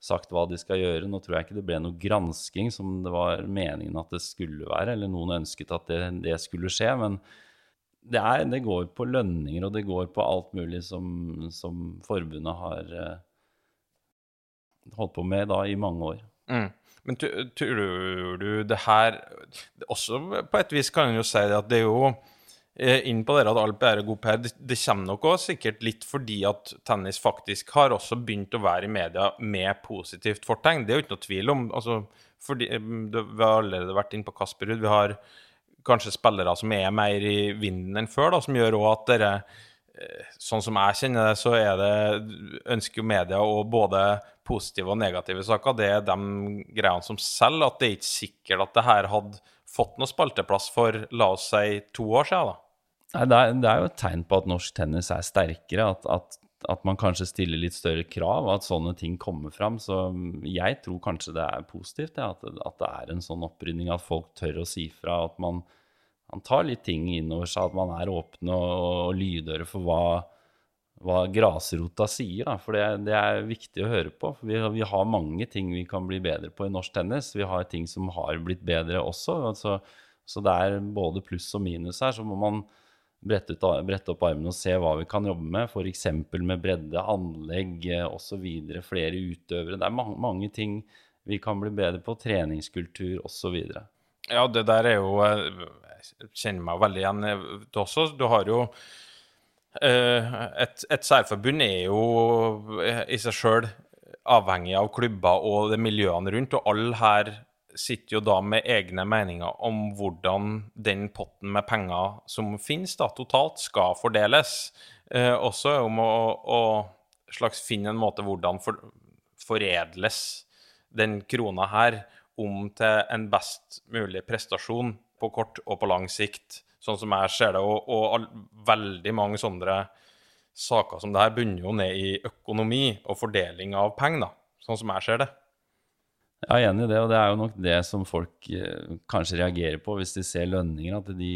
sagt hva de skal gjøre. Nå tror jeg ikke det ble noe gransking som det var meningen at det skulle være, eller noen ønsket at det, det skulle skje. men det, er, det, går på lønninger, og det går på alt mulig som, som forbundet har eh, holdt på med da i mange år.
Mm. Men tror du det her Også på et vis kan en jo si at det er jo eh, inn på det at alt er god PR. Det, kommer nok også sikkert litt fordi at tennis faktisk har også begynt å være i media med positivt fortegn. Det er jo ikke noe tvil om. altså fordi, eh, Vi har allerede vært inne på Kasper. Vi har kanskje spillere som er mer i vinden enn før, da, som gjør òg at dere Sånn som jeg kjenner det, så er det ønsker media og både positive og negative saker. Det er de greiene som selger. At det er ikke sikkert at det her hadde fått noe spalteplass for, la oss si, to år siden. da.
Det, er, det er jo et tegn på at norsk tennis er sterkere, at, at, at man kanskje stiller litt større krav, at sånne ting kommer fram. Så jeg tror kanskje det er positivt, ja, at, at det er en sånn opprydning, at folk tør å si fra. At man, man tar litt ting innover seg, at man er åpne og, lydhøre for hva, hva grasrota sier. Da. For det, det er viktig å høre på. Vi, vi, har mange ting vi kan bli bedre på i norsk tennis. Vi har ting som har blitt bedre også. Altså, så det er både pluss og minus her. Så må man brette, ut, brette opp armene og se hva vi kan jobbe med. F.eks. med bredde, anlegg osv. Flere utøvere. Det er mange, mange ting vi kan bli bedre på. Treningskultur osv.
Ja, det der er jo Jeg kjenner meg veldig igjen i det også. Du har jo eh, et, et særforbund er jo i seg sjøl avhengig av klubber og de miljøene rundt, og alle her sitter jo da med egne meninger om hvordan den potten med penger som finnes da, totalt, skal fordeles. Eh, også om å, å, slags finne en måte hvordan for, foredles den krona her om til en best mulig prestasjon på kort og på lang sikt, sånn som jeg ser det. Og, og veldig mange sånne saker som det her bunner jo ned i økonomi og fordeling av penger, da, sånn som jeg ser det.
Jeg er enig i det, og det er jo nok det som folk eh, kanskje reagerer på hvis de ser lønninger. At de,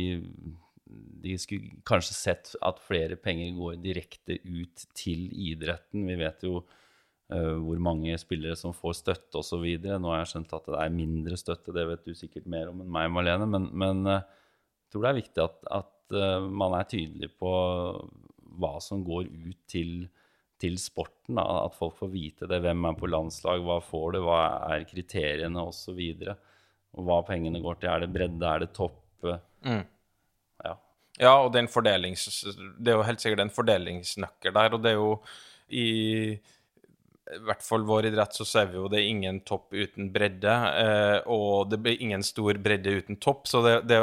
de skulle kanskje sett at flere penger går direkte ut til idretten. Vi vet jo hvor mange spillere som får støtte osv. Nå har jeg skjønt at det er mindre støtte, det vet du sikkert mer om enn meg, Marlene. Men, men eh, jeg tror det er viktig at, at uh, man er tydelig på hva som går ut til til sporten. Da. At folk får vite det. Hvem er på landslag, hva får du, hva er kriteriene osv. Hva pengene går til. Er det bredde, er det topp?
Mm.
Ja.
ja, og den fordelings... Det er jo helt sikkert en fordelingsnøkkel der, og det er jo i i hvert fall vår idrett så ser vi jo det er ingen topp uten bredde, eh, og det blir ingen stor bredde uten topp. Så det, det,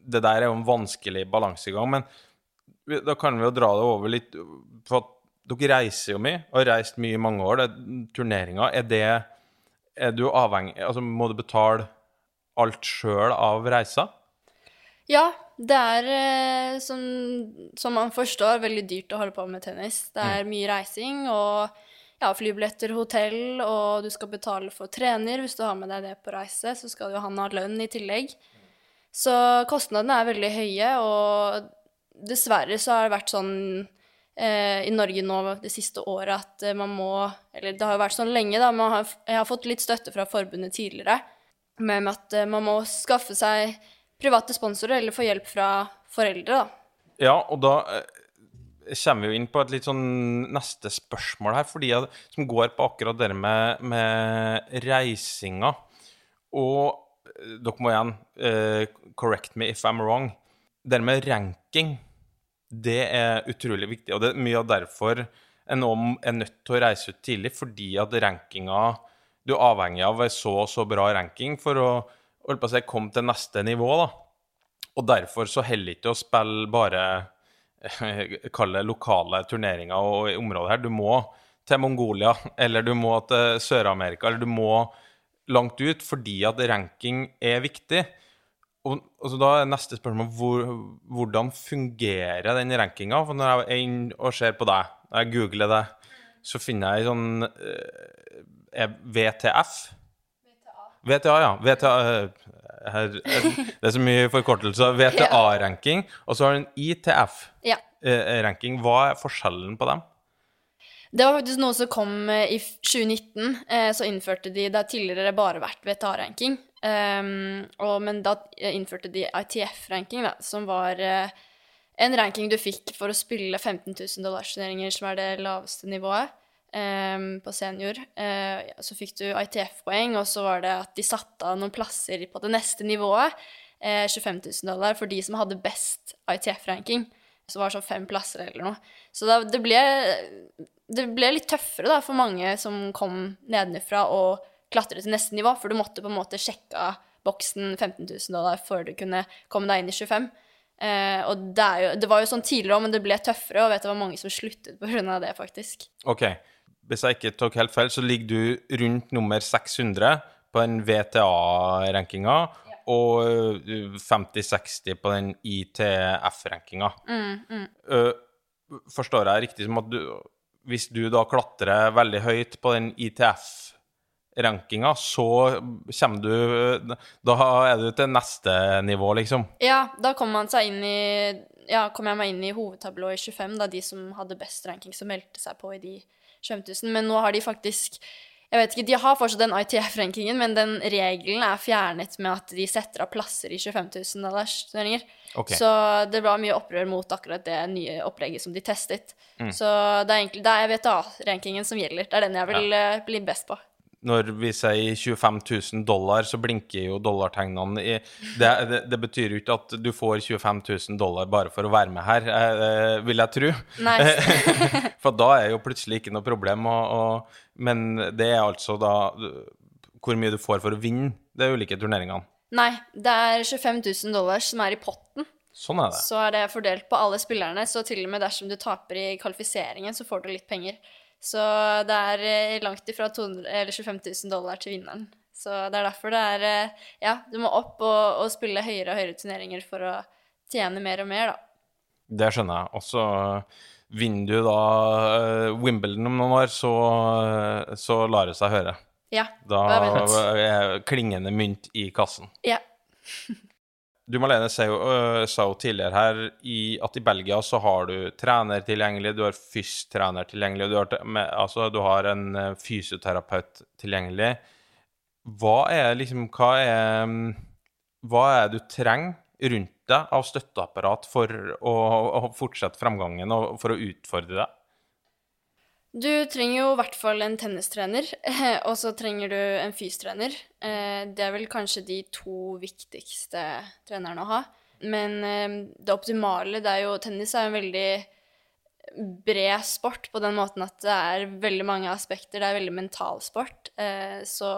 det der er jo en vanskelig balansegang. Men da kan vi jo dra det over litt. For at dere reiser jo mye, og har reist mye i mange år. Det, turneringer, er det Er du avhengig Altså, må du betale alt sjøl av reisa?
Ja, det er, eh, som, som, man forstår, veldig dyrt å holde på med tennis. Det er mm. mye reising og ja, flybilletter, hotell, og du skal betale for trener. Hvis du har med deg det på reise, så skal jo han ha lønn i tillegg. Så kostnadene er veldig høye, og dessverre så har det vært sånn eh, i Norge nå det siste året at eh, man må Eller det har jo vært sånn lenge, da. Har, jeg har fått litt støtte fra forbundet tidligere med at eh, man må skaffe seg private sponsorer eller få hjelp fra foreldre, da.
Ja, og da eh, kommer vi jo inn på et litt sånn neste spørsmål her, fordi som går på akkurat det med, med reisinga. Og eh, dere må igjen uh, correct me if I'm wrong. Det med ranking det er utrolig viktig. Og det er mye av derfor en er nødt til å reise ut tidlig, fordi at rankinga Du er avhengig av en så og så bra ranking for å, å si, komme til neste nivå. da. Og derfor så holder det ikke å spille bare kall det lokale turneringer og i området her. Du må til Mongolia, eller du må til Sør-Amerika, eller du må langt ut fordi at ranking er viktig. Og, og da er neste spørsmål hvor, hvordan fungerer den rankinga? For når jeg er inne og ser på deg, når jeg googler det, så finner jeg sånn eh, VTF. VTA, ja. VTA, eh, her, det er så mye forkortelser. VTA-ranking. [laughs] Og så har du en ITF-ranking.
Ja.
Hva er forskjellen på dem?
Det var faktisk noe som kom eh, i 2019. Så innførte de Det har tidligere bare vært VTA-ranking. Um, men da innførte de ITF-ranking, som var en ranking du fikk for å spille 15 000 dollarsturneringer, som er det laveste nivået um, på senior. Uh, så fikk du ITF-poeng, og så var det at de satte av noen plasser på det neste nivået. Uh, 25 000 dollar for de som hadde best ITF-ranking. Så var det sånn fem plasser eller noe. Så da, det, ble, det ble litt tøffere da, for mange som kom nedenfra og klatret til neste nivå, for du måtte på en måte sjekke boksen 15 000 dollar før du kunne komme deg inn i 25. Uh, og det, jo, det var jo sånn tidligere òg, men det ble tøffere, og vet det var mange som sluttet pga. det, faktisk.
Ok, hvis jeg ikke tok helt feil, så ligger du rundt nummer 600 på den VTA-rankinga, og uh, 50-60 på den ITF-rankinga. Uh, forstår jeg riktig som at du, hvis du da klatrer veldig høyt på den ITF-rankinga, så kommer du Da er du til neste nivå, liksom?
Ja, da kommer man seg inn i Ja, kom jeg meg inn i hovedtablået i 25, da de som hadde best ranking, som meldte seg på i de 25 000. Men nå har de faktisk Jeg vet ikke, de har fortsatt den ITF-rankingen, men den regelen er fjernet med at de setter av plasser i 25 000 dollars turneringer.
Okay.
Så det var mye opprør mot akkurat det nye opplegget som de testet.
Mm.
Så det er egentlig det er VTA-rankingen som gjelder. Det er den jeg vil ja. bli best på.
Når vi sier 25 000 dollar, så blinker jo dollartegnene i det, det, det betyr jo ikke at du får 25 000 dollar bare for å være med her, eh, eh, vil jeg tro.
Nei. [laughs]
For da er jo plutselig ikke noe problem. Og, og, men det er altså da hvor mye du får for å vinne de ulike turneringene.
Nei, det er 25 000 dollar som er i potten.
Sånn er det.
Så er det fordelt på alle spillerne, så til og med dersom du taper i kvalifiseringen, så får du litt penger. Så det er eh, langt ifra 200, eller 25 000 dollar til vinneren. Så det er derfor det er eh, Ja, du må opp og, og spille høyere og høyere turneringer for å tjene mer og mer, da.
Det skjønner jeg. Og så vinner du da eh, Wimbledon om noen år, så, så lar det seg høre.
Ja.
Da
er
klingende mynt i kassen.
ja. [laughs]
Du Malene sa jo, øh, sa jo tidligere her i, at i Belgia så har du trener tilgjengelig, du har fysiotrener tilgjengelig, du har, med, altså, du har en øh, fysioterapeut tilgjengelig. Hva er liksom Hva er, mm, hva er du trenger rundt deg av støtteapparat for å, å fortsette framgangen og for å utfordre deg?
Du trenger jo i hvert fall en tennistrener, [laughs] og så trenger du en fystrener. Eh, Det er vel kanskje de to viktigste trenerne å ha. Men eh, det optimale, det er jo Tennis er jo en veldig bred sport på den måten at det er veldig mange aspekter. Det er veldig mental sport. Eh, Så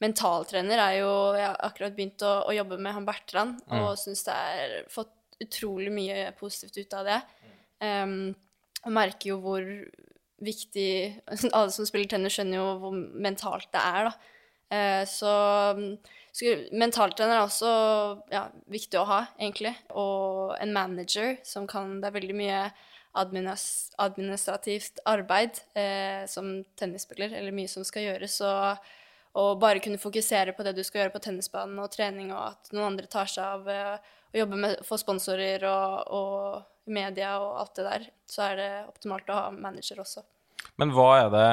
mentaltrener er jo Jeg har akkurat begynt å, å jobbe med han Bertrand, og syns det er fått utrolig mye positivt ut av det. Um, og merker jo hvor viktig [laughs] Alle som spiller tennis, skjønner jo hvor mentalt det er, da. Eh, så skulle- mentaltrener er også ja, viktig å ha, egentlig. Og en manager som kan Det er veldig mye administrativt arbeid eh, som tennisspiller, eller mye som skal gjøres. Og, og bare kunne fokusere på det du skal gjøre på tennisbanen og trening, og at noen andre tar seg av eh, å jobbe med få sponsorer og, og media og alt det der, så er det optimalt å ha manager også.
Men hva er det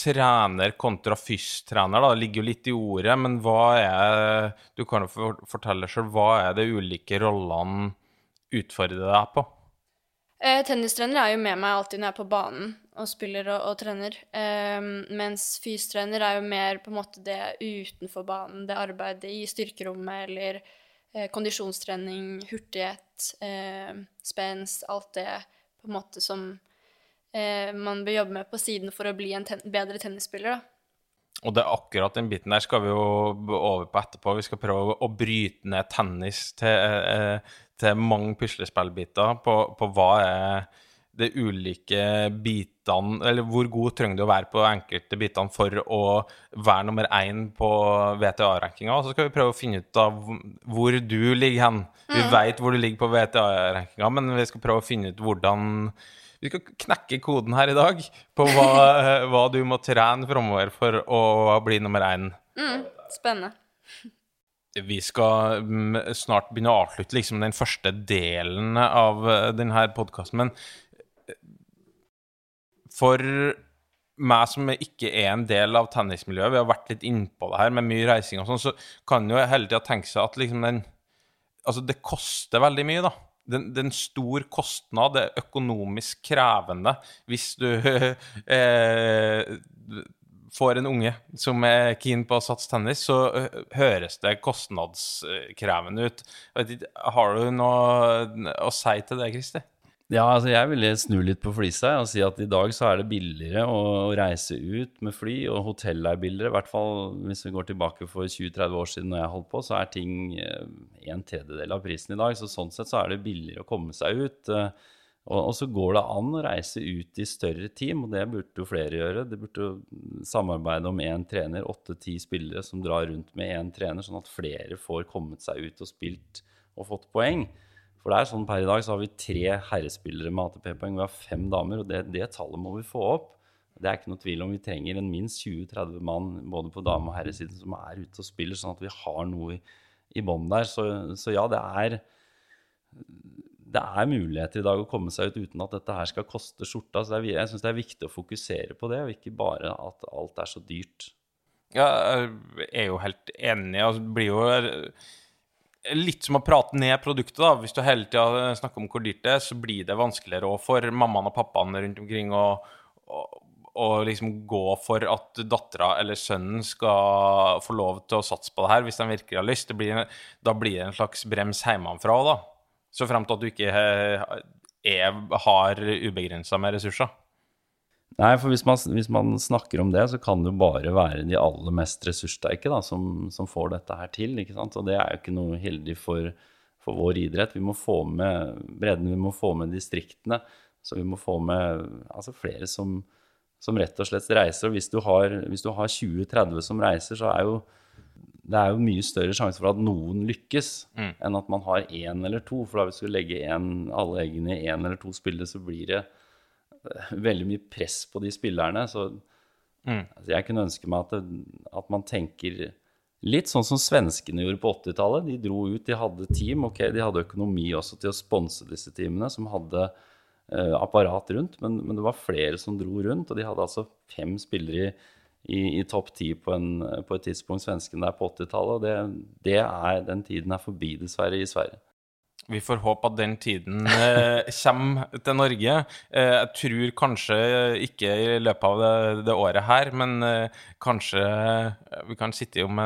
trener kontra fystrener, da? Det ligger jo litt i ordet, men hva er Du kan jo fortelle sjøl, hva er det ulike rollene utfordrer deg på?
Eh, tennistrener er jo med meg alltid når jeg er på banen og spiller og, og trener. Eh, mens fystrener er jo mer på en måte det utenfor banen, det arbeidet i styrkerommet eller kondisjonstrening, hurtighet, eh, spenst, alt det på en måte som eh, man bør jobbe med på siden for å bli en ten bedre tennisspiller, da.
Og det er akkurat den biten der skal vi jo over på etterpå. Vi skal prøve å bryte ned tennis til, eh, til mange puslespillbiter på, på hva er de ulike bitene Eller hvor god trenger du å være på enkelte bitene for å være nummer én på VTA-rankinga. Og så skal vi prøve å finne ut av hvor du ligger hen. Vi vet hvor du ligger på VTA-rankinga, men vi skal prøve å finne ut hvordan vi skal knekke koden her i dag på hva, [laughs] hva du må trene framover for å bli nummer én.
Spennende.
Vi skal mm, snart begynne å avslutte liksom, den første delen av eh, denne podkasten, men for meg som ikke er en del av tennismiljøet, vi har vært litt innpå det her med mye reising og sånn, så kan jo hele tida tenke seg at liksom den Altså, det koster veldig mye, da. Det er en stor kostnad, det er økonomisk krevende hvis du [laughs] eh, får en unge som er keen på å satse tennis, så eh, høres det kostnadskrevende ut. Har du noe å si til det, Kristi?
Ja, altså jeg ville snu litt på flisa og si at i dag så er det billigere å reise ut med fly, og hotell er billigere. I hvert fall hvis vi går tilbake for 20-30 år siden når jeg holdt på, så er ting eh, en tredjedel av prisen i dag. Så sånn sett så er det billigere å komme seg ut. eh, Og, så går det an å reise ut i større team, og det burde jo flere gjøre. Det burde jo samarbeide om én trener, åtte-ti spillere som drar rundt med én trener, sånn at flere får kommet seg ut og spilt og fått poeng. For det er sånn per i dag så har vi tre herrespillere med ATP-poeng. Vi har fem damer, og det, det tallet må vi få opp. Det er ikke noe tvil om. Vi trenger en minst 20-30 mann både på dame- og herresiden som er ute og spiller, sånn at vi har noe i, i bånn der. Så, så ja, det er det er muligheter i dag å komme seg ut uten at dette her skal koste skjorta. Så er, jeg syns det er viktig å fokusere på det, og ikke bare at alt er så dyrt.
Ja, jeg er jo helt enig. Altså, det blir jo litt som å prate ned produktet. da. Hvis du hele tida snakker om hvor dyrt det er, så blir det vanskeligere òg for mammaen og pappaen rundt omkring å, å, å liksom gå for at dattera eller sønnen skal få lov til å satse på det her hvis de virkelig har lyst. Blir, da blir det en slags brems hjemmefra òg, da. Så frem til at du ikke eh, er, har ubegrensa med ressurser.
Nei, for hvis man, hvis man snakker om det, så kan det jo bare være de aller mest ressurssterke da, som, som får dette her til. ikke sant? Og det er jo ikke noe heldig for, for vår idrett. Vi må få med bredden, vi må få med distriktene. Så vi må få med altså, flere som, som rett og slett reiser. Og hvis du har, hvis du har 20-30 som reiser, så er jo det er jo mye større sjanse for at noen lykkes, enn at man har én eller to. For da hvis du legger en, alle eggene i én eller to spillere, så blir det [laughs] veldig mye press på de spillerne. Så altså, jeg kunne ønske meg at, det, at man tenker litt sånn som svenskene gjorde på 80-tallet. De dro ut, de hadde team. Ok, de hadde økonomi også til å sponse disse teamene, som hadde eh, apparat rundt, men, men det var flere som dro rundt, og de hadde altså fem spillere i i, i topp ti på, på et tidspunkt, svenskene der på 80-tallet. Og det, det er, den tiden er forbi, dessverre, i Sverige.
Vi får håpe at den tiden eh, kommer til Norge. Eh, jeg tror kanskje ikke i løpet av det, det året her, men eh, kanskje eh, vi kan sitte om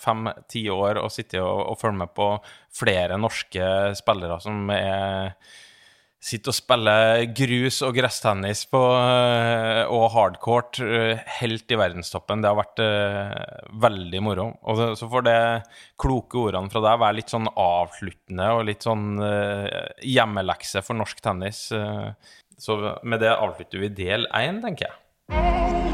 fem-ti år og sitte og, og følge med på flere norske spillere som er Sitter og spiller grus og gresstennis på, eh, og hardcourt eh, helt i verdenstoppen. Det har vært eh, veldig moro. Og så, får det kloke ordene fra deg være litt sånn avsluttende og litt sånn hjemmelekse for norsk tennis. så med det avslutter vi del én, tenker jeg.